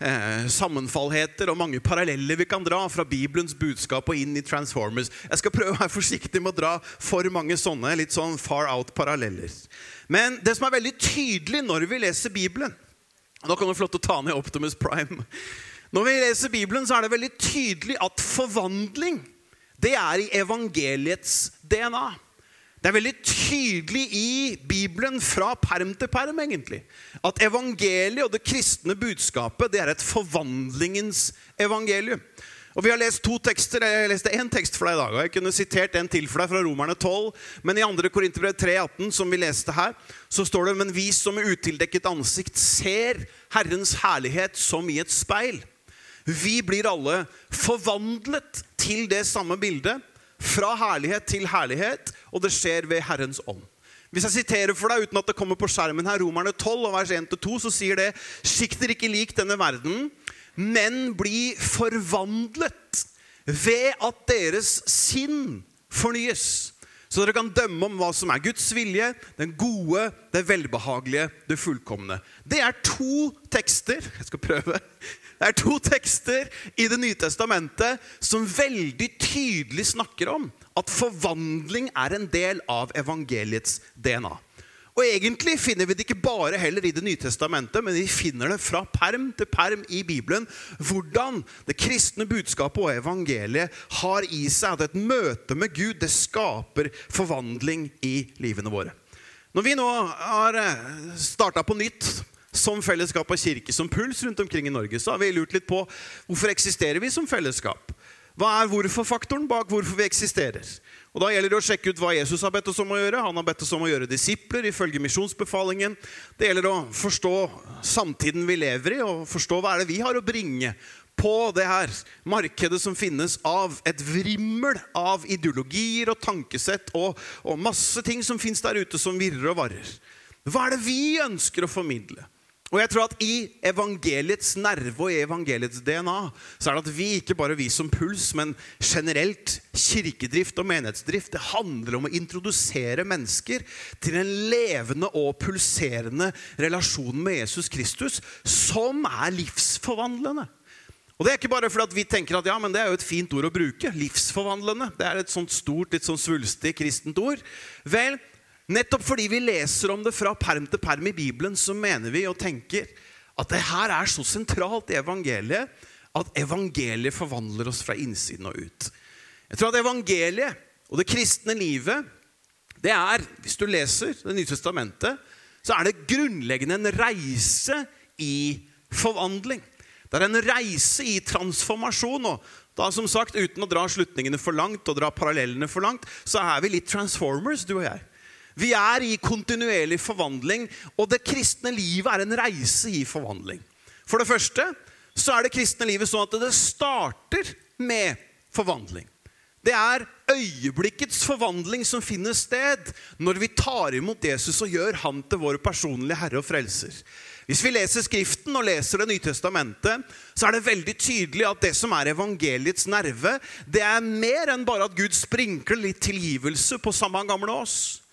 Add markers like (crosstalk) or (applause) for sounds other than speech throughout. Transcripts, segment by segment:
eh, sammenfallheter og mange paralleller vi kan dra fra Bibelens budskap og inn i Transformers. Jeg skal prøve å være forsiktig med å dra for mange sånne litt sånn far out-paralleller. Men det som er veldig tydelig når vi leser Bibelen Nå kan du få lov til å ta ned Optimus Prime. Når vi leser Bibelen, så er det veldig tydelig at forvandling det er i evangeliets DNA. Det er veldig tydelig i Bibelen fra perm til perm egentlig, at evangeliet og det kristne budskapet det er et forvandlingens evangelium. Og Vi har lest to tekster. Jeg leste én tekst for deg i dag. og Jeg kunne sitert en til for deg fra Romerne 12. Men i 2. Korinterbrev 3,18, som vi leste her, så står det Men vi som med utildekket ansikt ser Herrens herlighet som i et speil. Vi blir alle forvandlet til det samme bildet. Fra herlighet til herlighet, og det skjer ved Herrens ånd. Hvis jeg siterer for deg uten at det kommer på skjermen her, Romerne 12, og vers 1-2, så sier det Sikt dere ikke lik denne verden, men bli forvandlet ved at deres sinn fornyes. Så dere kan dømme om hva som er Guds vilje, den gode, det velbehagelige, det fullkomne. Det er to tekster (laughs) jeg skal prøve, det er to tekster i Det nye testamentet som veldig tydelig snakker om at forvandling er en del av evangeliets DNA. Og Egentlig finner vi det ikke bare heller i Det nye testamentet, men vi finner det fra perm til perm i Bibelen. Hvordan det kristne budskapet og evangeliet har i seg at et møte med Gud det skaper forvandling i livene våre. Når vi nå har starta på nytt som fellesskap av kirke, som puls rundt omkring i Norge, så har vi lurt litt på hvorfor eksisterer vi som fellesskap. Hva er hvorfor-faktoren bak hvorfor vi eksisterer? Og Da gjelder det å sjekke ut hva Jesus har bedt oss om å gjøre. Han har bedt oss om å gjøre disipler ifølge misjonsbefalingen. Det gjelder å forstå samtiden vi lever i, og forstå hva er det vi har å bringe på det her markedet som finnes av et vrimmel av ideologier og tankesett og, og masse ting som finnes der ute som virrer og varer. Hva er det vi ønsker å formidle? Og jeg tror at I evangeliets nerve og i evangeliets DNA så er det at vi, ikke bare vi som puls, men generelt kirkedrift og menighetsdrift, det handler om å introdusere mennesker til en levende og pulserende relasjon med Jesus Kristus som er livsforvandlende. Og Det er ikke bare fordi vi tenker at ja, men det er jo et fint ord å bruke. Livsforvandlende. Det er et sånt stort, litt sånn svulstig kristent ord. Vel, Nettopp fordi vi leser om det fra perm til perm i Bibelen, så mener vi og tenker at det her er så sentralt i evangeliet at evangeliet forvandler oss fra innsiden og ut. Jeg tror at evangeliet og det kristne livet, det er, hvis du leser Det nye testamentet, så er det grunnleggende en reise i forvandling. Det er en reise i transformasjon. og da, som sagt, Uten å dra slutningene for langt og dra parallellene for langt, så er vi litt transformers, du og jeg. Vi er i kontinuerlig forvandling, og det kristne livet er en reise i forvandling. For det første så er det kristne livet sånn at det starter med forvandling. Det er øyeblikkets forvandling som finner sted når vi tar imot Jesus og gjør han til vår personlige herre og frelser. Hvis vi leser Skriften og leser Det nye testamentet, så er det veldig tydelig at det som er evangeliets nerve, det er mer enn bare at Gud sprinkler litt tilgivelse på samme gamle oss.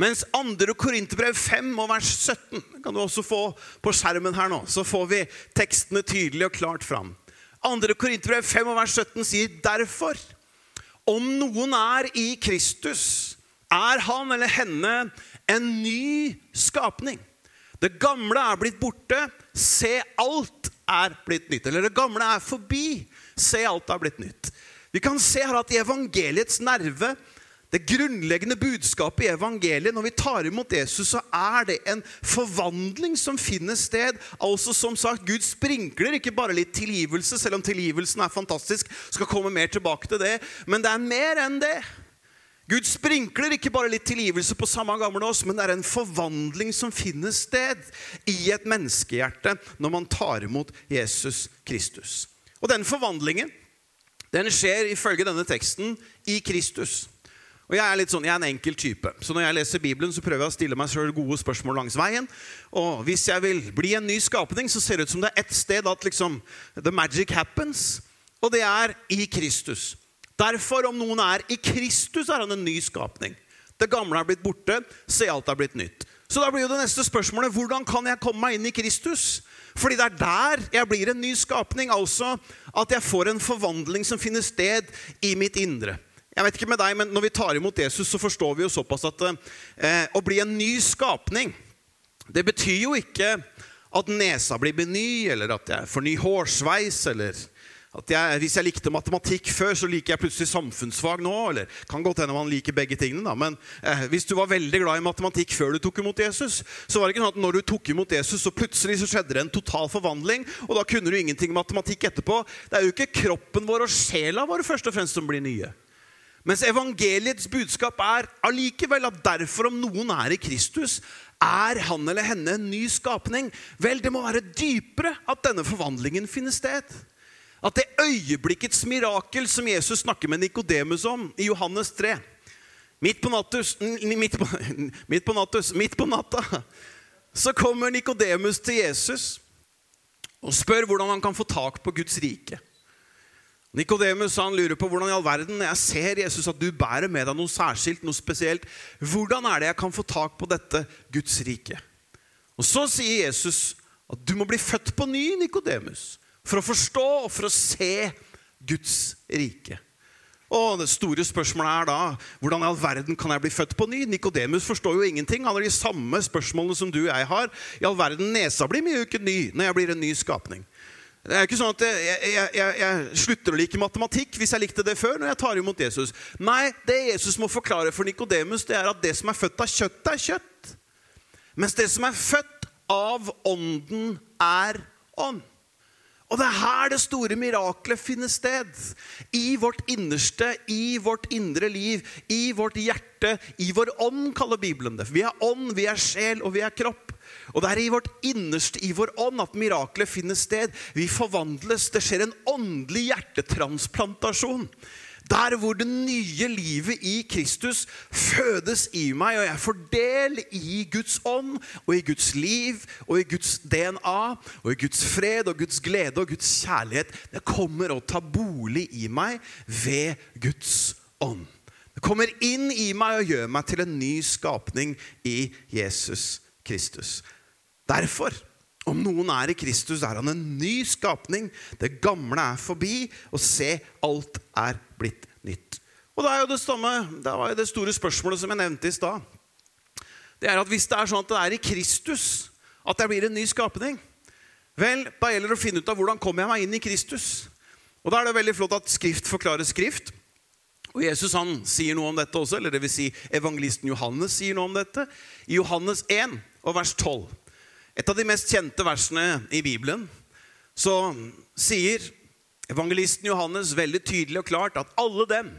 Mens 2. Korinterbrev 5 og vers 17 kan du også få på skjermen her nå. Så får vi tekstene tydelig og klart fram. 2. Korinterbrev 5 og vers 17 sier derfor om noen er i Kristus, er han eller henne en ny skapning. Det gamle er blitt borte. Se, alt er blitt nytt. Eller det gamle er forbi. Se, alt er blitt nytt. Vi kan se her at i evangeliets nerve det grunnleggende budskapet i evangeliet når vi tar imot Jesus, så er det en forvandling som finner sted. Altså som sagt, Gud sprinkler ikke bare litt tilgivelse, selv om tilgivelsen er fantastisk. skal komme mer tilbake til det, Men det er mer enn det. Gud sprinkler ikke bare litt tilgivelse på samme gamle oss, men det er en forvandling som finner sted i et menneskehjerte når man tar imot Jesus Kristus. Og den forvandlingen den skjer ifølge denne teksten i Kristus. Og Jeg er litt sånn, jeg er en enkel type, så når jeg leser Bibelen, så prøver jeg å stille meg selv gode spørsmål langs veien. Og Hvis jeg vil bli en ny skapning, så ser det ut som det er ett sted at liksom, the magic happens. Og det er i Kristus. Derfor, om noen er i Kristus, er han en ny skapning. Det gamle er blitt borte, se alt er blitt nytt. Så da blir jo det neste spørsmålet hvordan kan jeg komme meg inn i Kristus? Fordi det er der jeg blir en ny skapning. Altså at jeg får en forvandling som finner sted i mitt indre. Jeg vet ikke med deg, men Når vi tar imot Jesus, så forstår vi jo såpass at eh, å bli en ny skapning, det betyr jo ikke at nesa blir ny, eller at jeg får ny hårsveis, eller at jeg, hvis jeg likte matematikk før, så liker jeg plutselig samfunnsfag nå. eller kan godt hende man liker begge tingene da, Men eh, hvis du var veldig glad i matematikk før du tok imot Jesus, så var det ikke sånn at når du tok imot Jesus, så plutselig så skjedde det en total forvandling, og da kunne du ingenting matematikk etterpå. Det er jo ikke kroppen vår og sjela vår først og fremst som blir nye. Mens evangeliets budskap er allikevel at derfor om noen er i Kristus, er han eller henne en ny skapning? Vel, det må være dypere at denne forvandlingen finner sted. At det øyeblikkets mirakel som Jesus snakker med Nikodemus om i Johannes 3 Midt på, nattus, midt, på, (laughs) midt, på nattus, midt på natta så kommer Nikodemus til Jesus og spør hvordan han kan få tak på Guds rike. Nikodemus lurer på hvordan i all verden jeg ser Jesus at du bærer med deg noe særskilt, noe spesielt. Hvordan er det jeg kan få tak på dette Guds rike? Og Så sier Jesus at du må bli født på ny, Nikodemus, for å forstå og for å se Guds rike. Og Det store spørsmålet er da hvordan i all verden kan jeg bli født på ny? Nikodemus forstår jo ingenting. Han har de samme spørsmålene som du og jeg har. I all verden, Nesa blir mye ikke ny når jeg blir en ny skapning. Det er ikke sånn at jeg, jeg, jeg, jeg, slutter å like matematikk hvis jeg likte det før. når jeg tar imot Jesus. Nei, det Jesus må forklare for Nikodemus, er at det som er født av kjøtt, er kjøtt. Mens det som er født av ånden, er ånd. Og det er her det store miraklet finner sted. I vårt innerste, i vårt indre liv, i vårt hjerte, i vår ånd, kaller Bibelen det. Vi er ånd, vi er sjel, og vi er kropp. Og det er i vårt innerste, i vår ånd, at miraklet finner sted. Vi forvandles. Det skjer en åndelig hjertetransplantasjon. Der hvor det nye livet i Kristus fødes i meg, og jeg får del i Guds ånd og i Guds liv og i Guds DNA og i Guds fred og Guds glede og Guds kjærlighet. Det kommer å ta bolig i meg ved Guds ånd. Det kommer inn i meg og gjør meg til en ny skapning i Jesus Kristus. Derfor, om noen er i Kristus, er han en ny skapning. Det gamle er forbi, og se, alt er blitt nytt. Og det er jo det, samme, det var jo det store spørsmålet som jeg nevnte i stad. Det er at Hvis det er sånn at det er i Kristus at jeg blir en ny skapning, vel, da gjelder det å finne ut av hvordan kommer jeg meg inn i Kristus. Og Da er det veldig flott at Skrift forklarer Skrift. Og Jesus han sier noe om dette også, eller det vil si evangelisten Johannes sier noe om dette. I Johannes 1 og vers 12 et av de mest kjente versene i Bibelen, så sier evangelisten Johannes veldig tydelig og klart at alle dem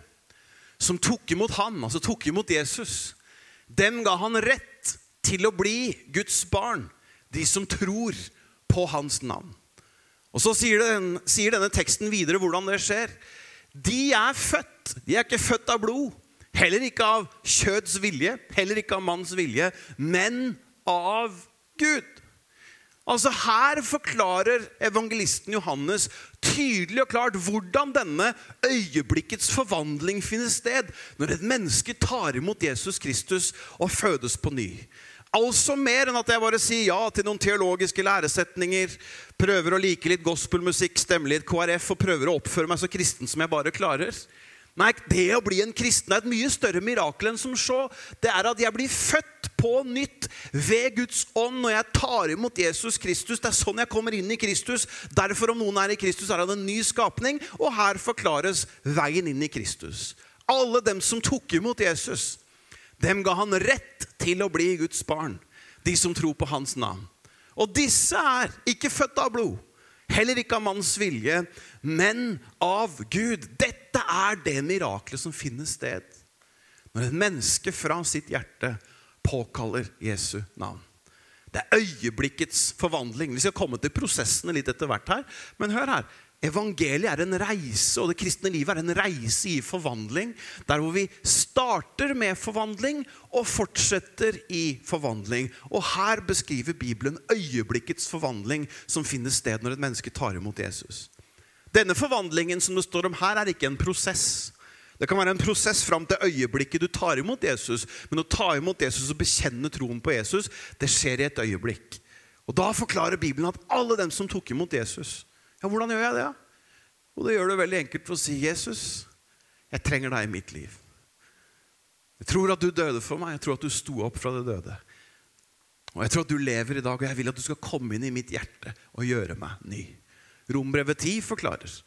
som tok imot han, altså tok imot Jesus, dem ga han rett til å bli Guds barn, de som tror på hans navn. Og Så sier, den, sier denne teksten videre hvordan det skjer. De er født. De er ikke født av blod, heller ikke av kjøds vilje, heller ikke av manns vilje, men av Gud. Altså Her forklarer evangelisten Johannes tydelig og klart hvordan denne øyeblikkets forvandling finner sted når et menneske tar imot Jesus Kristus og fødes på ny. Altså mer enn at jeg bare sier ja til noen teologiske læresetninger, prøver å like litt gospelmusikk, stemme litt KrF og prøver å oppføre meg så kristen som jeg bare klarer. Nei, det å bli en kristen er et mye større mirakel enn som så. Det er at jeg blir født på nytt ved Guds ånd når jeg tar imot Jesus Kristus. Det er sånn jeg kommer inn i Kristus. Derfor, om noen er i Kristus, er han en ny skapning. Og her forklares veien inn i Kristus. Alle dem som tok imot Jesus, dem ga han rett til å bli Guds barn. De som tror på hans navn. Og disse er ikke født av blod, heller ikke av manns vilje, men av Gud. Dette er det miraklet som finner sted når et menneske fra sitt hjerte påkaller Jesu navn. Det er øyeblikkets forvandling. Vi skal komme til prosessene litt etter hvert her. Men hør her. Evangeliet er en reise, og det kristne livet er en reise i forvandling. Der hvor vi starter med forvandling og fortsetter i forvandling. Og her beskriver Bibelen øyeblikkets forvandling som finner sted når et menneske tar imot Jesus. Denne forvandlingen som det står om her, er ikke en prosess. Det kan være en prosess fram til øyeblikket du tar imot Jesus. Men å ta imot Jesus og bekjenne troen på Jesus, det skjer i et øyeblikk. Og Da forklarer Bibelen at alle dem som tok imot Jesus Ja, hvordan gjør jeg det? Og det gjør du veldig enkelt for å si, 'Jesus, jeg trenger deg i mitt liv'. Jeg tror at du døde for meg. Jeg tror at du sto opp fra det døde. Og jeg tror at du lever i dag, og jeg vil at du skal komme inn i mitt hjerte og gjøre meg ny. Rombrevet 10 forklarer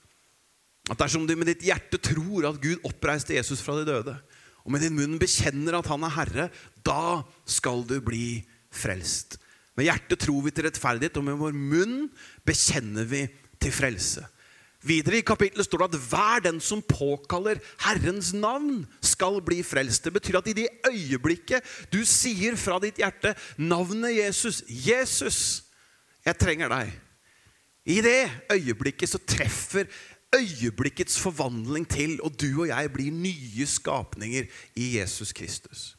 at dersom du med ditt hjerte tror at Gud oppreiste Jesus fra de døde, og med din munn bekjenner at han er Herre, da skal du bli frelst. Med hjertet tror vi til rettferdighet, og med vår munn bekjenner vi til frelse. Videre i kapittelet står det at hver den som påkaller Herrens navn, skal bli frelst. Det betyr at i det øyeblikket du sier fra ditt hjerte navnet Jesus 'Jesus, jeg trenger deg', i det øyeblikket så treffer øyeblikkets forvandling til, og du og jeg blir nye skapninger i Jesus Kristus.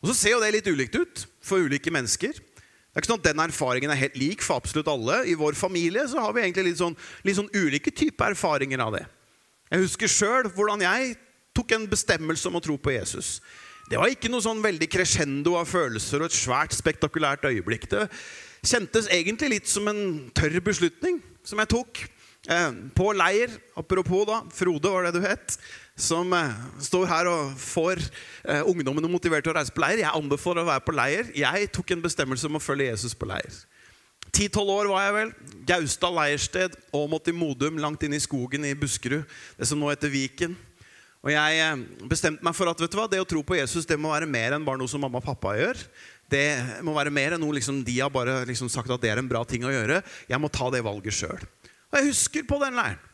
Og Så ser jo det litt ulikt ut for ulike mennesker. Det er ikke sånn at Den erfaringen er helt lik for absolutt alle. I vår familie så har vi egentlig litt sånn, litt sånn ulike typer erfaringer av det. Jeg husker sjøl hvordan jeg tok en bestemmelse om å tro på Jesus. Det var ikke noe sånn veldig crescendo av følelser og et svært spektakulært øyeblikk. Det kjentes egentlig litt som en tørr beslutning som jeg tok. Eh, på leir, apropos da, Frode var det du het, som eh, står her og får eh, ungdommene motivert til å reise på leir. Jeg anbefaler å være på leir. Jeg tok en bestemmelse om å følge Jesus på leir. Ti-tolv år var jeg vel. Gaustad leirsted, Åmot i Modum, langt inne i skogen i Buskerud. Det som nå heter Viken. Og jeg bestemte meg for at vet du hva, det å tro på Jesus det må være mer enn bare noe som mamma og pappa gjør. Det må være mer enn noe liksom, de har bare liksom sagt at det er en bra ting å gjøre. Jeg må ta det valget sjøl. Og jeg husker på den leiren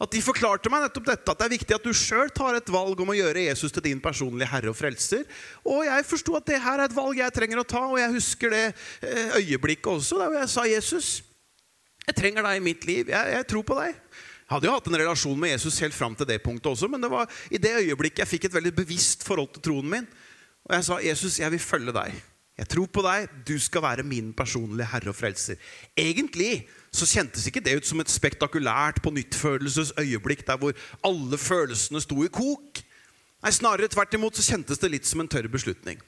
at de forklarte meg nettopp dette, at det er viktig at du sjøl tar et valg om å gjøre Jesus til din personlige herre og frelser. Og jeg forsto at det her er et valg jeg trenger å ta, og jeg husker det eh, øyeblikket også der jeg sa Jesus, jeg trenger deg i mitt liv. Jeg, jeg tror på deg. Jeg hadde jo hatt en relasjon med Jesus helt fram til det punktet også, men det var i det øyeblikket jeg fikk et veldig bevisst forhold til troen min. Og jeg sa, 'Jesus, jeg vil følge deg. Jeg tror på deg. Du skal være min personlige herre og frelser.' Egentlig så kjentes ikke det ut som et spektakulært pånyttfølelsesøyeblikk der hvor alle følelsene sto i kok. Nei, Snarere tvert imot så kjentes det litt som en tørr beslutning.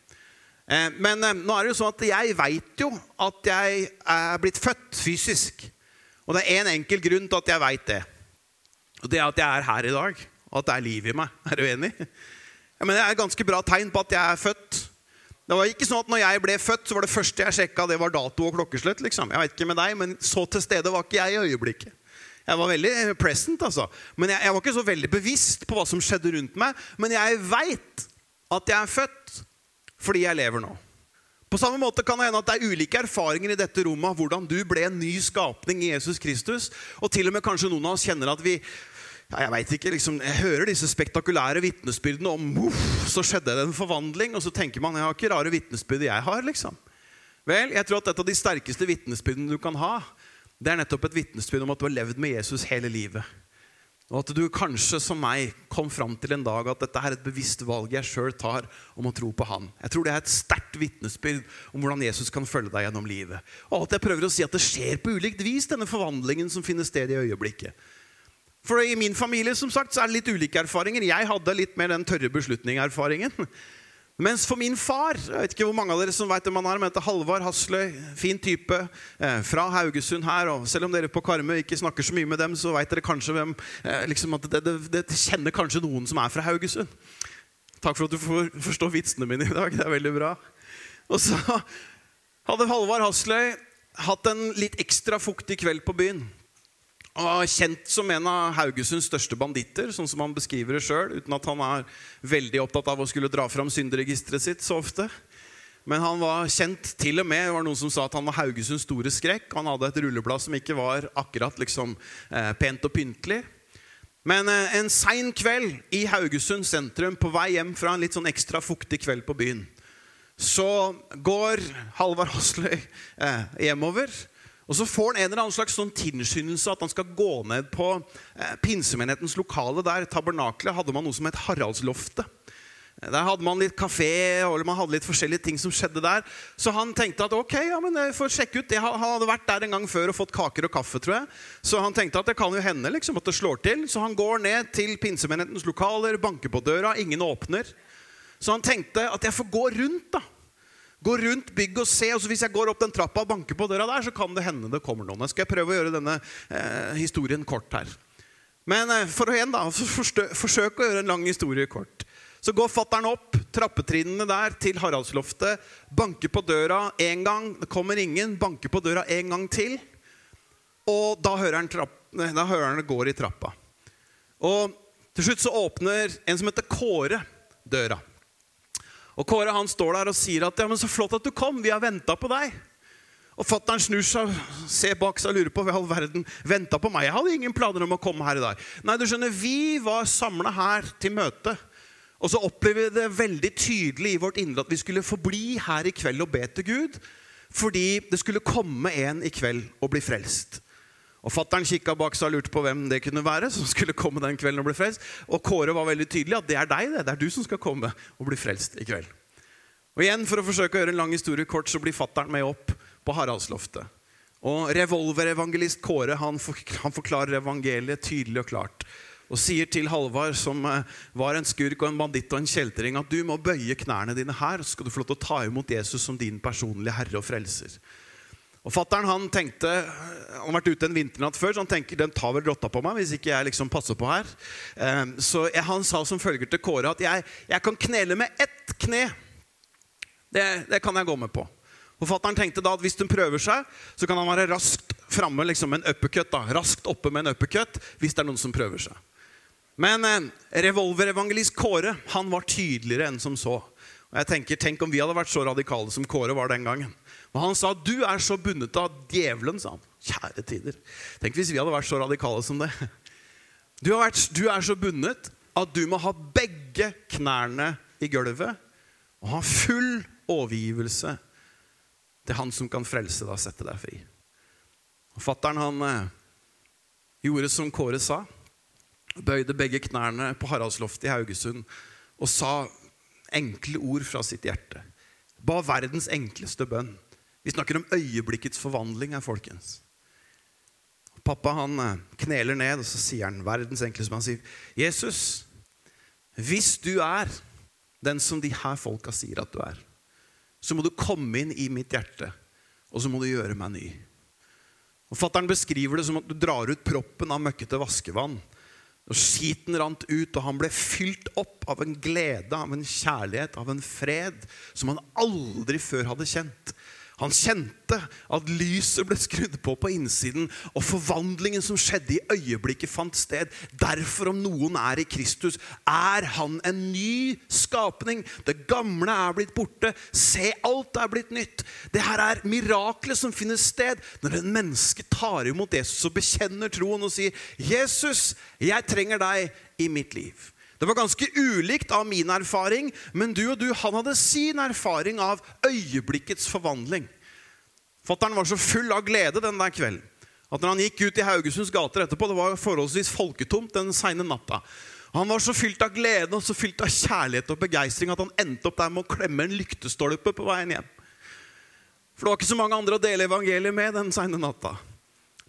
Eh, men eh, nå er det jo sånn at jeg veit jo at jeg er blitt født fysisk. Og det er én en enkel grunn til at jeg veit det. Og det er at jeg er her i dag, og at det er liv i meg. (laughs) Er du enig? Ja, men Det er et ganske bra tegn på at jeg er født. Det var ikke sånn at når jeg ble født, så var det første jeg sjekka, det var dato og klokkeslett. liksom. Jeg vet ikke med deg, men så til stede var ikke jeg i øyeblikket. Jeg var veldig present, altså. Men jeg, jeg var ikke så veldig bevisst på hva som skjedde rundt meg. Men jeg veit at jeg er født fordi jeg lever nå. På samme måte kan det hende at det er ulike erfaringer i dette rommet hvordan du ble en ny skapning i Jesus Kristus. Og til og med kanskje noen av oss kjenner at vi ja, jeg vet ikke, liksom, jeg hører disse spektakulære vitnesbyrdene om uff, så skjedde det en forvandling. Og så tenker man jeg har ikke rare vitnesbyrd jeg har. liksom. Vel, jeg tror at Et av de sterkeste vitnesbyrdene du kan ha, det er nettopp et vitnesbyrd om at du har levd med Jesus hele livet. Og at du kanskje som meg kom fram til en dag at dette er et bevisst valg jeg sjøl tar om å tro på Han. Jeg tror det er et sterkt vitnesbyrd om hvordan Jesus kan følge deg gjennom livet. Og at jeg prøver å si at det skjer på ulikt vis, denne forvandlingen som finner sted i øyeblikket. For i min familie som sagt, så er det litt ulike erfaringer. Jeg hadde litt mer den tørre beslutning-erfaringen. Mens for min far Jeg vet ikke hvor mange av dere som vet hvem han er, men heter Halvard Hasløy. Fin type eh, fra Haugesund her. og Selv om dere på Karmøy ikke snakker så mye med dem, så vet dere kanskje hvem eh, liksom at det, det, det, kjenner kanskje noen som er fra Haugesund. Takk for at du for, forstår vitsene mine i dag. Det er veldig bra. Og så hadde Halvard Hasløy hatt en litt ekstra fuktig kveld på byen. Og kjent som en av Haugesunds største banditter, sånn som han beskriver det sjøl, uten at han er veldig opptatt av å skulle dra fram synderegisteret sitt så ofte. Men han var kjent til og med, det var noen som sa at han var Haugesunds store skrekk. Han hadde et rulleblad som ikke var akkurat liksom, eh, pent og pyntelig. Men eh, en sein kveld i Haugesund sentrum, på vei hjem fra en litt sånn ekstra fuktig kveld på byen, så går Halvard Hasløy eh, hjemover. Og Så får han en eller annen slags sånn tilskyndelse at han skal gå ned på eh, pinsemenighetens lokale der. Tabernaklet hadde man noe som het Haraldsloftet. Der hadde man litt kafé, eller man hadde litt forskjellige ting som skjedde der. Så han tenkte at ok, ja, men jeg får sjekke ut. Han hadde vært der en gang før og fått kaker og kaffe, tror jeg. Så han tenkte at det kan jo hende liksom, at det slår til. Så han går ned til pinsemenighetens lokaler, banker på døra, ingen åpner. Så han tenkte at jeg får gå rundt, da. Gå rundt bygget og se. og så Hvis jeg går opp den trappa og banker på døra der, så kan det hende det kommer noen. Jeg skal prøve å gjøre denne eh, historien kort her. Men eh, for å igjen da, forsøk å gjøre en lang historie kort. Så går fattern opp trappetrinnene der til Haraldsloftet, banker på døra én gang. Det kommer ingen. Banker på døra en gang til. Og da hører han, trapp, da hører han det går i trappa. Og til slutt så åpner en som heter Kåre, døra. Og Kåre han står der og sier at ja, men 'så flott at du kom. Vi har venta på deg'. Og Fattern snur seg, ser bak seg og lurer på hva all verden venta på meg. Jeg hadde ingen planer om å komme her i dag. Nei, du skjønner, Vi var samla her til møte. Og så opplever vi det veldig tydelig i vårt indre at vi skulle forbli her i kveld og be til Gud. Fordi det skulle komme en i kveld og bli frelst. Og Fattern kikka bak seg og lurte på hvem det kunne være. som skulle komme den kvelden Og bli frelst. Og Kåre var veldig tydelig at det er deg, det. Det er du som skal komme og bli frelst i kveld. Og igjen, For å forsøke å gjøre en lang historie kort, så blir fattern med opp på Haraldsloftet. Og revolverevangelist Kåre han forklarer evangeliet tydelig og klart og sier til Halvard, som eh, var en skurk og en banditt og en kjeltring, at du må bøye knærne dine her, så skal du få lov til å ta imot Jesus som din personlige herre og frelser. Og Fattern han tenkte, han har vært ute en vinternatt før, så han tenker den tar vel rotta på meg hvis ikke jeg liksom passer på her. Så så han sa som følger til Kåre at jeg, jeg kan knele med ett kne. Det, det kan jeg gå med på. Og Fattern tenkte da at hvis hun prøver seg, så kan han være raskt framme liksom med en uppercut. da, Raskt oppe med en uppercut hvis det er noen som prøver seg. Men eh, revolverevangelist Kåre han var tydeligere enn som så. Og jeg tenker, Tenk om vi hadde vært så radikale som Kåre var den gangen. Og Han sa du er så bundet av djevelen. sa han. Kjære tider. Tenk hvis vi hadde vært så radikale som det. Du, vært, du er så bundet at du må ha begge knærne i gulvet og ha full overgivelse til Han som kan frelse deg og sette deg fri. Fattern han eh, gjorde som Kåre sa bøyde begge knærne på Haraldsloftet i Haugesund og sa enkle ord fra sitt hjerte. Ba verdens enkleste bønn. Vi snakker om øyeblikkets forvandling her, folkens. Pappa han eh, kneler ned, og så sier han verdens enkleste Han sier, 'Jesus, hvis du er den som de her folka sier at du er, så må du komme inn i mitt hjerte, og så må du gjøre meg ny.' Og Fattern beskriver det som at du drar ut proppen av møkkete vaskevann. Og Skiten rant ut, og han ble fylt opp av en glede, av en kjærlighet, av en fred som han aldri før hadde kjent. Han kjente at lyset ble skrudd på på innsiden, og forvandlingen som skjedde i øyeblikket, fant sted. Derfor, om noen er i Kristus, er han en ny skapning. Det gamle er blitt borte. Se, alt er blitt nytt. Det her er miraklet som finner sted når en menneske tar imot Jesus og bekjenner troen og sier, 'Jesus, jeg trenger deg i mitt liv'. Det var ganske ulikt av min erfaring, men du og du, han hadde sin erfaring av øyeblikkets forvandling. Fattern var så full av glede den der kvelden at når han gikk ut i Haugesunds gater etterpå, det var forholdsvis folketomt den seine natta, han var så fylt av glede og så fylt av kjærlighet og begeistring at han endte opp der med å klemme en lyktestolpe på veien hjem. For det var ikke så mange andre å dele evangeliet med den seine natta.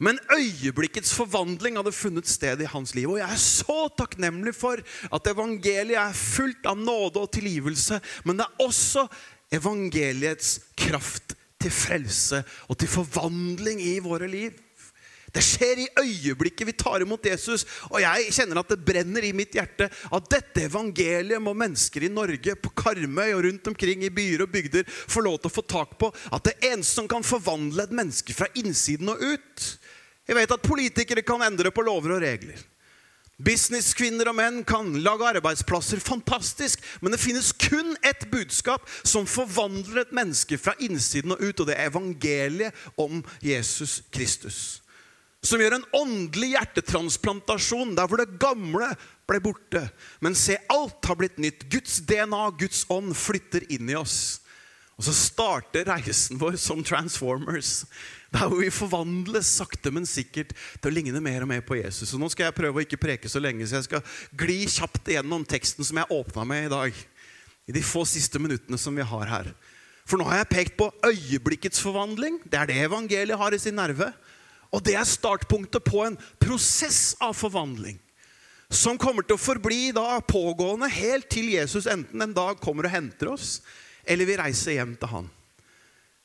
Men øyeblikkets forvandling hadde funnet sted i hans liv. Og jeg er så takknemlig for at evangeliet er fullt av nåde og tilgivelse. Men det er også evangeliets kraft til frelse og til forvandling i våre liv. Det skjer i øyeblikket vi tar imot Jesus. Og jeg kjenner at det brenner i mitt hjerte at dette evangeliet må mennesker i Norge, på Karmøy og rundt omkring i byer og bygder få lov til å få tak på. At det eneste som kan forvandle et menneske fra innsiden og ut, jeg vet at politikere kan endre på lover og regler. Businesskvinner og menn kan lage arbeidsplasser. Fantastisk. Men det finnes kun ett budskap som forvandler et menneske fra innsiden og ut, og det er evangeliet om Jesus Kristus. Som gjør en åndelig hjertetransplantasjon der hvor det gamle ble borte. Men se, alt har blitt nytt. Guds DNA, Guds ånd, flytter inn i oss. Og så starter reisen vår som Transformers. Der hvor vi forvandles sakte, men sikkert til å ligne mer og mer på Jesus. Så Nå skal jeg prøve å ikke preke så lenge, så jeg skal gli kjapt igjennom teksten som jeg åpna med i dag. i de få siste minuttene som vi har her. For nå har jeg pekt på øyeblikkets forvandling. Det er det evangeliet har i sin nerve. Og det er startpunktet på en prosess av forvandling. Som kommer til å forbli da pågående helt til Jesus enten en dag kommer og henter oss, eller vi reiser hjem til han.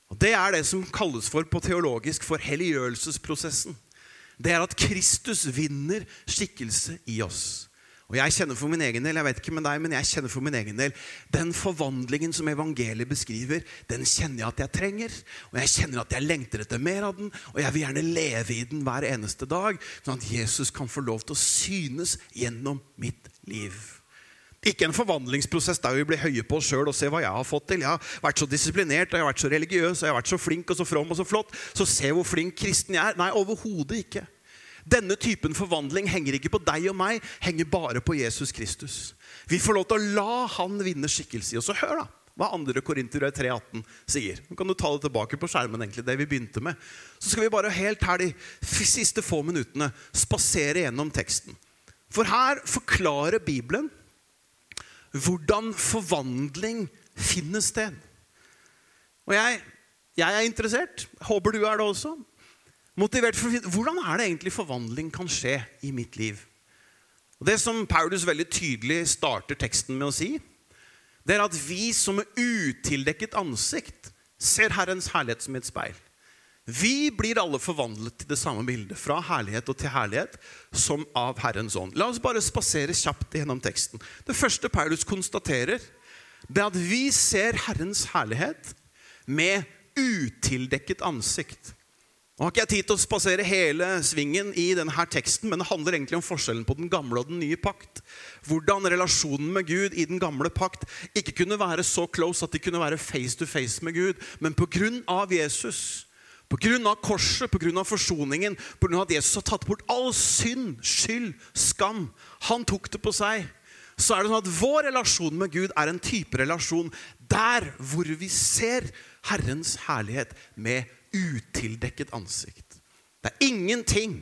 Og Det er det som kalles for på teologisk for helliggjørelsesprosessen. Det er at Kristus vinner skikkelse i oss. Og jeg kjenner for min egen del, jeg vet ikke med deg, men jeg kjenner for min egen del, den forvandlingen som evangeliet beskriver, den kjenner jeg at jeg trenger. Og jeg kjenner at jeg lengter etter mer av den, og jeg vil gjerne leve i den hver eneste dag. Sånn at Jesus kan få lov til å synes gjennom mitt liv. Ikke en forvandlingsprosess der vi blir høye på oss sjøl og ser hva jeg har fått til. Jeg har vært så disiplinert, jeg har vært så religiøs, jeg har vært så flink og så from og så flott. Så se hvor flink kristen jeg er. Nei, overhodet ikke. Denne typen forvandling henger ikke på deg og meg, henger bare på Jesus Kristus. Vi får lov til å la han vinne skikkelse i oss. Og hør da, hva 2. Korinter 3,18 sier. Nå kan du ta det tilbake på skjermen, egentlig, det vi begynte med. Så skal vi bare helt her de siste få minuttene spasere gjennom teksten. For her forklarer Bibelen hvordan forvandling finner sted. Og jeg, jeg er interessert. Håper du er det også. Motivert for Hvordan er det egentlig forvandling kan skje i mitt liv? Og Det som Paulus veldig tydelig starter teksten med å si, det er at vi som med utildekket ansikt ser Herrens herlighet som et speil. Vi blir alle forvandlet til det samme bildet, fra herlighet og til herlighet, som av Herrens ånd. La oss bare spasere kjapt gjennom teksten. Det første Paulus konstaterer, det er at vi ser Herrens herlighet med utildekket ansikt. Nå har ikke jeg tid til å spasere hele svingen i denne teksten, men det handler egentlig om forskjellen på den gamle og den nye pakt. Hvordan relasjonen med Gud i den gamle pakt ikke kunne være så close at de kunne være face to face med Gud, men pga. Jesus, pga. korset, pga. forsoningen, pga. at Jesus har tatt bort all synd, skyld, skam Han tok det på seg. Så er det sånn at vår relasjon med Gud er en type relasjon der hvor vi ser Herrens herlighet med utildekket ansikt. Det er ingenting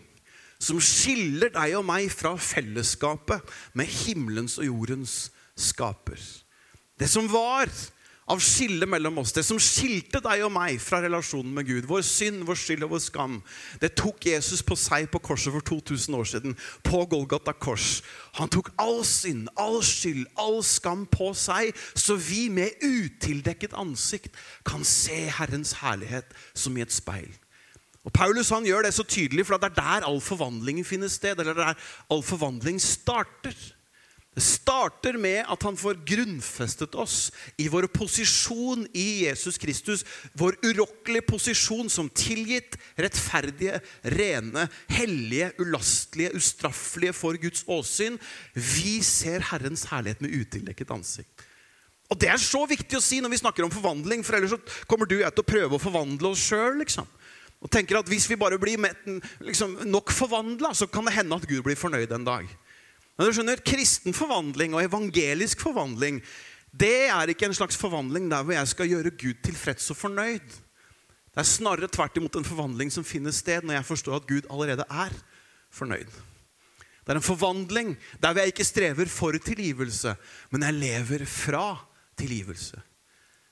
som skiller deg og meg fra fellesskapet med himmelens og jordens skaper. Det som var av skille mellom oss, det som skilte deg og meg fra relasjonen med Gud, vår synd, vår skyld og vår skam, det tok Jesus på seg på korset for 2000 år siden, på Golgata kors. Han tok all synd, all skyld, all skam på seg, så vi med utildekket ansikt kan se Herrens herlighet som i et speil. Og Paulus han gjør det så tydelig, for det er der all forvandling finner sted. eller det er der all forvandling starter. Det starter med at han får grunnfestet oss i vår posisjon i Jesus Kristus. Vår urokkelige posisjon som tilgitt, rettferdige, rene, hellige, ulastelige, ustraffelige for Guds åsyn. Vi ser Herrens herlighet med utildekket ansikt. Og Det er så viktig å si når vi snakker om forvandling, for ellers kommer du og jeg til å prøve å forvandle oss sjøl. Liksom. Og tenker at hvis vi bare blir liksom, nok forvandla, så kan det hende at Gud blir fornøyd en dag. Men du skjønner, Kristen forvandling og evangelisk forvandling det er ikke en slags forvandling der hvor jeg skal gjøre Gud tilfreds og fornøyd. Det er snarere tvert imot en forvandling som finner sted når jeg forstår at Gud allerede er fornøyd. Det er en forvandling der hvor jeg ikke strever for tilgivelse, men jeg lever fra tilgivelse.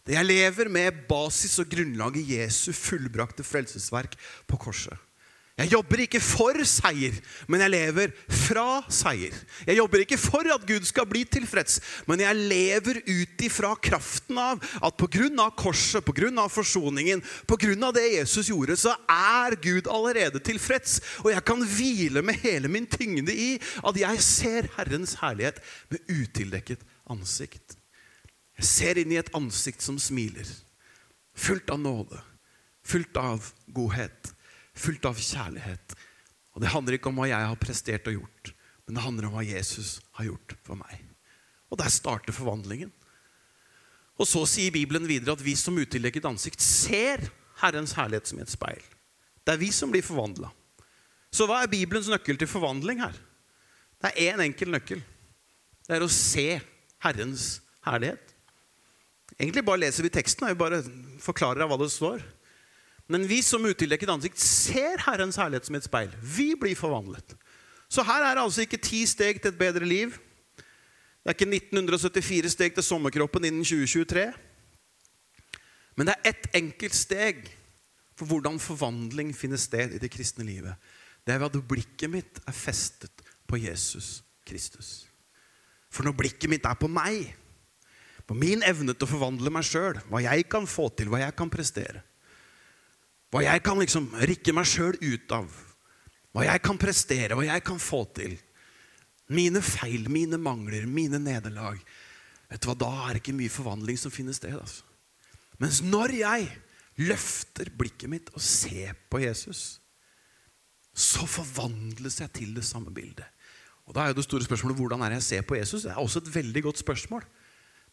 Det jeg lever med basis og grunnlag i Jesu fullbrakte frelsesverk på korset. Jeg jobber ikke for seier, men jeg lever fra seier. Jeg jobber ikke for at Gud skal bli tilfreds, men jeg lever ut ifra kraften av at pga. korset, pga. forsoningen, pga. det Jesus gjorde, så er Gud allerede tilfreds. Og jeg kan hvile med hele min tyngde i at jeg ser Herrens herlighet med utildekket ansikt. Jeg ser inn i et ansikt som smiler, fullt av nåde, fullt av godhet fullt av kjærlighet. Og Det handler ikke om hva jeg har prestert og gjort, men det handler om hva Jesus har gjort for meg. Og der starter forvandlingen. Og så sier Bibelen videre at vi som utildekket ansikt ser Herrens herlighet som et speil. Det er vi som blir forvandla. Så hva er Bibelens nøkkel til forvandling her? Det er én en enkel nøkkel. Det er å se Herrens herlighet. Egentlig bare leser vi teksten og bare forklarer hva det står. Men vi som utildekket ansikt ser Herrens herlighet som et speil. Vi blir forvandlet. Så her er det altså ikke ti steg til et bedre liv. Det er ikke 1974 steg til sommerkroppen innen 2023. Men det er ett enkelt steg for hvordan forvandling finner sted i det kristne livet. Det er ved at blikket mitt er festet på Jesus Kristus. For når blikket mitt er på meg, på min evne til å forvandle meg sjøl, hva jeg kan få til, hva jeg kan prestere, hva jeg kan liksom rikke meg sjøl ut av, hva jeg kan prestere, hva jeg kan få til, mine feil, mine mangler, mine nederlag Vet du hva, Da er det ikke mye forvandling som finner sted. altså. Mens når jeg løfter blikket mitt og ser på Jesus, så forvandles jeg til det samme bildet. Og Da er jo det store spørsmålet hvordan er jeg ser på Jesus. Det er også et veldig godt spørsmål.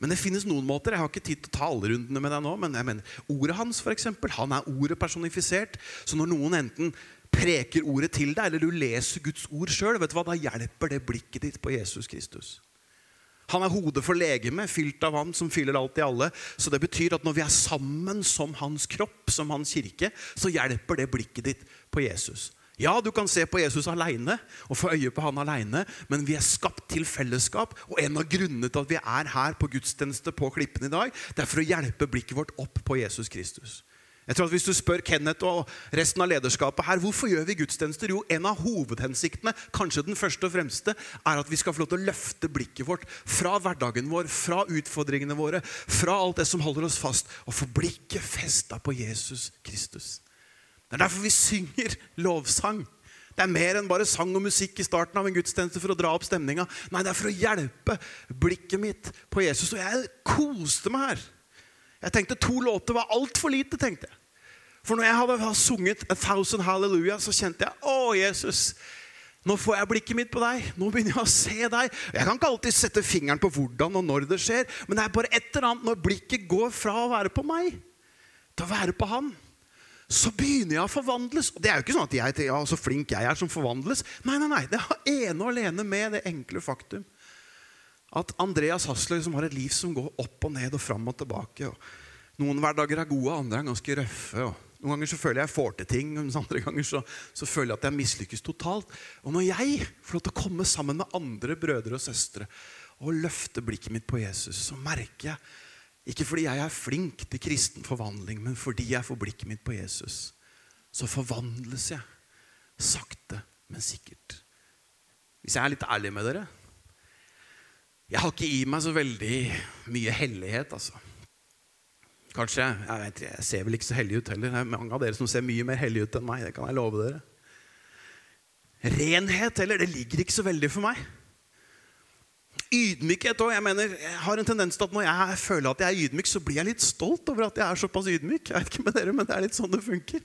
Men det finnes noen måter. Jeg har ikke tid til å ta alle rundene med deg nå. Men jeg mener, ordet hans, for eksempel, han er ordet personifisert. Så når noen enten preker ordet til deg, eller du leser Guds ord sjøl, da hjelper det blikket ditt på Jesus Kristus. Han er hodet for legemet, fylt av Han som fyller alt i alle. Så det betyr at når vi er sammen som Hans kropp, som Hans kirke, så hjelper det blikket ditt på Jesus. Ja, du kan se på Jesus alene og få øye på han alene, men vi er skapt til fellesskap. Og en av grunnene til at vi er her på gudstjeneste på Klippen i dag, det er for å hjelpe blikket vårt opp på Jesus Kristus. Jeg tror at Hvis du spør Kenneth og resten av lederskapet her, hvorfor gjør vi gudstjenester, jo, en av hovedhensiktene, kanskje den første og fremste, er at vi skal få lov til å løfte blikket vårt fra hverdagen vår, fra utfordringene våre, fra alt det som holder oss fast, og få blikket festa på Jesus Kristus. Det er derfor vi synger lovsang. Det er mer enn bare sang og musikk i starten av en gudstjeneste for å dra opp stemninga. Nei, det er for å hjelpe blikket mitt på Jesus. Og jeg koste meg her. Jeg tenkte to låter var altfor lite. tenkte jeg. For når jeg hadde sunget A Thousand Hallelujah, så kjente jeg Å, Jesus. Nå får jeg blikket mitt på deg. Nå begynner jeg å se deg. Jeg kan ikke alltid sette fingeren på hvordan og når det skjer, men det er bare et eller annet når blikket går fra å være på meg til å være på Han så begynner jeg å forvandles. Det er jo ikke sånn at jeg ja, så flink jeg er som forvandles. Nei, nei, nei, Det har ene og alene med det enkle faktum at Andreas Hasler som har et liv som går opp og ned og fram og tilbake. Og noen hverdager er gode, andre er ganske røffe. og Noen ganger så føler jeg jeg får til ting, mens andre ganger så, så føler jeg at jeg mislykkes totalt. Og når jeg får lov til å komme sammen med andre brødre og søstre og løfte blikket mitt på Jesus, så merker jeg ikke fordi jeg er flink til kristen forvandling, men fordi jeg får blikket mitt på Jesus. Så forvandles jeg. Sakte, men sikkert. Hvis jeg er litt ærlig med dere Jeg har ikke i meg så veldig mye hellighet, altså. Kanskje, jeg, vet, jeg ser vel ikke så hellig ut heller. Det er mange av dere som ser mye mer hellig ut enn meg. det kan jeg love dere. Renhet heller, det ligger ikke så veldig for meg. Ydmykhet òg. Jeg mener, jeg har en tendens til at når jeg føler at jeg er ydmyk, så blir jeg litt stolt over at jeg er såpass ydmyk. Jeg vet ikke med dere, men det er litt sånn det funker.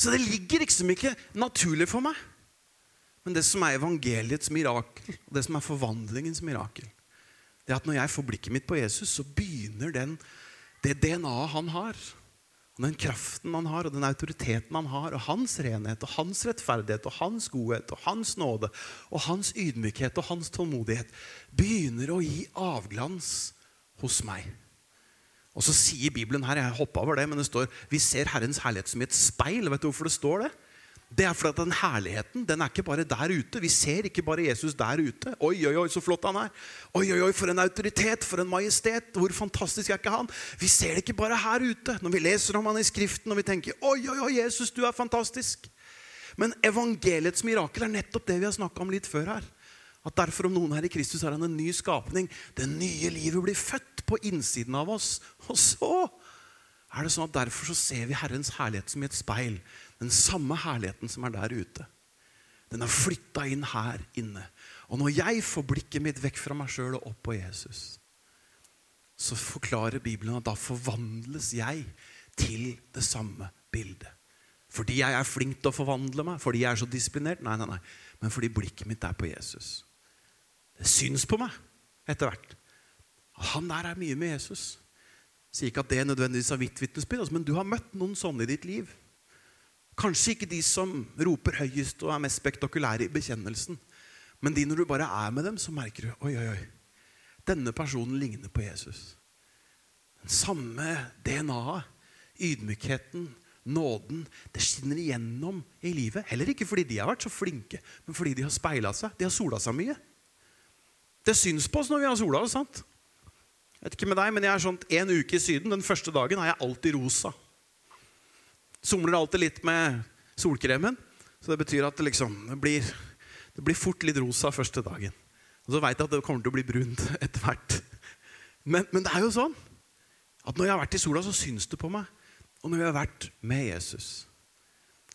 Så det ligger liksom ikke naturlig for meg. Men det som er evangeliets mirakel, og det som er forvandlingens mirakel, det er at når jeg får blikket mitt på Jesus, så begynner den, det DNA-et han har, og den kraften han har, og den autoriteten han har, og hans renhet, og hans rettferdighet, og hans godhet, og hans nåde, og hans ydmykhet og hans tålmodighet, begynner å gi avglans hos meg. Og så sier Bibelen her, jeg hoppa over det, men det står vi ser Herrens herlighet som i et speil. Vet du hvorfor det står det? Det er fordi at den herligheten den er ikke bare der ute. Vi ser ikke bare Jesus der ute. Oi, oi, oi, så flott han er. Oi, oi, oi, For en autoritet, for en majestet. Hvor fantastisk er ikke han? Vi ser det ikke bare her ute når vi leser om han i Skriften og vi tenker oi, oi, oi, Jesus, du er fantastisk. Men evangeliets mirakel er nettopp det vi har snakka om litt før her. At derfor om noen her i Kristus er han en ny skapning. Det nye livet blir født på innsiden av oss. Og så er det sånn at derfor så ser vi Herrens herlighet som i et speil. Den samme herligheten som er der ute. Den er flytta inn her inne. Og når jeg får blikket mitt vekk fra meg sjøl og opp på Jesus, så forklarer Bibelen at da forvandles jeg til det samme bildet. Fordi jeg er flink til å forvandle meg, fordi jeg er så disiplinert? Nei, nei, nei. Men fordi blikket mitt er på Jesus. Det syns på meg etter hvert. Han der er mye med Jesus. Sier ikke at det nødvendigvis er hvitt vitnesbyrd, altså, men du har møtt noen sånne i ditt liv. Kanskje ikke de som roper høyest og er mest spektakulære i bekjennelsen. Men de når du bare er med dem, så merker du oi, oi, oi. Denne personen ligner på Jesus. Den samme DNA-et, ydmykheten, nåden, det skinner igjennom i livet. Heller ikke fordi de har vært så flinke, men fordi de har speila seg. De har sola seg mye. Det syns på oss når vi har sola. sant? Jeg vet ikke med deg, men jeg er sånn En uke i Syden, den første dagen, er jeg alltid rosa. Somler alltid litt med solkremen. Så det betyr at det liksom det blir, det blir fort litt rosa første dagen. Og så veit jeg at det kommer til å bli brunt (laughs) etter hvert. Men, men, det er jo sånn at når jeg har vært i sola, så syns det på meg. Og når jeg har vært med Jesus,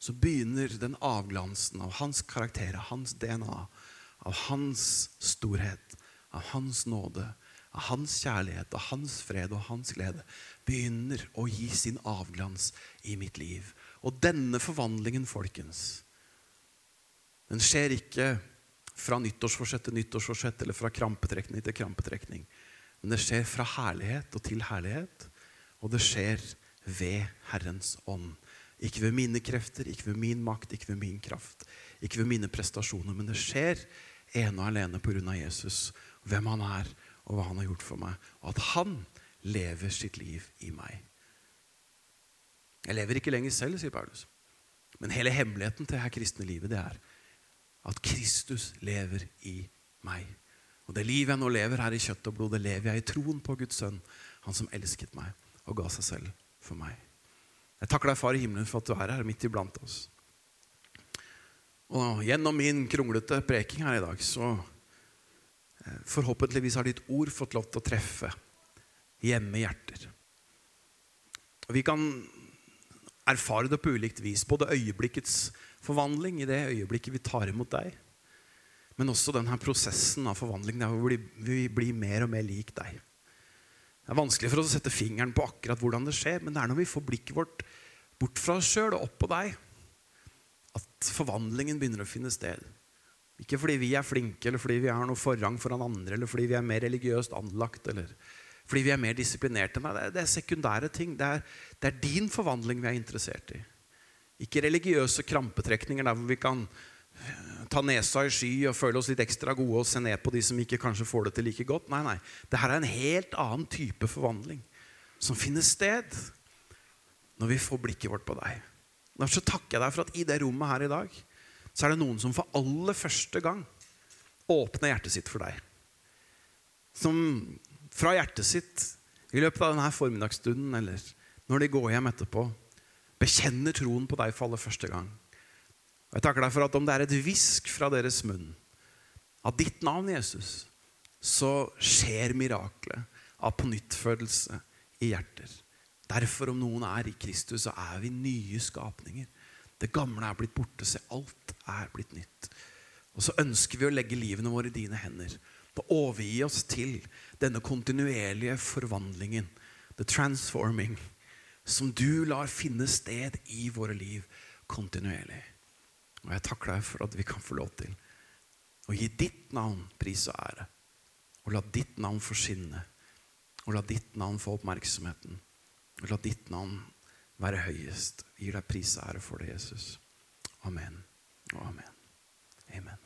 så begynner den avglansen av hans karakter, av hans DNA, av hans storhet, av hans nåde, hans kjærlighet, og hans fred og hans glede, begynner å gi sin avglans i mitt liv. Og denne forvandlingen, folkens, den skjer ikke fra nyttårsforsett til nyttårsforsett eller fra krampetrekning til krampetrekning. Men det skjer fra herlighet og til herlighet, og det skjer ved Herrens ånd. Ikke ved mine krefter, ikke ved min makt, ikke ved min kraft, ikke ved mine prestasjoner. Men det skjer ene og alene pga. Jesus, hvem han er, og hva han har gjort for meg. Og at han lever sitt liv i meg. Jeg lever ikke lenger selv, sier Paulus. Men hele hemmeligheten til det her kristne livet det er at Kristus lever i meg. Og det livet jeg nå lever her i kjøtt og blod, det lever jeg i troen på Guds sønn, han som elsket meg og ga seg selv for meg. Jeg takker deg, Far i himmelen, for at du er her midt iblant oss. Og gjennom min kronglete preking her i dag, så forhåpentligvis har ditt ord fått lov til å treffe hjemme hjerter. Og vi kan erfare det på ulikt vis. Både øyeblikkets forvandling i det øyeblikket vi tar imot deg, men også denne prosessen av forvandling der vi blir, mer og mer lik deg. Det er vanskelig for oss å sette fingeren på akkurat hvordan det skjer, men det er når vi får blikket vårt bort fra oss sjøl og opp på deg, at forvandlingen begynner å finne sted. Ikke fordi vi er flinke, eller fordi vi har noe forrang foran andre, eller fordi vi er mer religiøst anlagt, eller fordi vi er mer disiplinerte. Nei, det er sekundære ting. Det er, det er din forvandling vi er interessert i. Ikke religiøse krampetrekninger der hvor vi kan eh, ta nesa i sky og føle oss litt ekstra gode og se ned på de som ikke kanskje får det til like godt. Nei, nei. Dette er en helt annen type forvandling som finner sted når vi får blikket vårt på deg. Derfor takker jeg deg for at i det rommet her i dag så er det noen som for aller første gang åpner hjertet sitt for deg. Som fra hjertet sitt i løpet av denne formiddagsstunden eller når de går hjem etterpå, bekjenner troen på deg for aller første gang. Og Jeg takker deg for at om det er et hvisk fra deres munn av ditt navn, Jesus, så skjer miraklet av pånyttfødelse i hjerter. Derfor, om noen er i Kristus, så er vi nye skapninger. Det gamle er blitt borte. Se, alt er blitt nytt. Og så ønsker vi å legge livene våre i dine hender. Og overgi oss til denne kontinuerlige forvandlingen. The transforming som du lar finne sted i våre liv kontinuerlig. Og jeg takker deg for at vi kan få lov til å gi ditt navn pris og ære. Og la ditt navn få. Og la ditt navn få oppmerksomheten. Og la ditt navn være høyest. Vi gir deg pris og ære for det, Jesus. Amen og amen. Amen.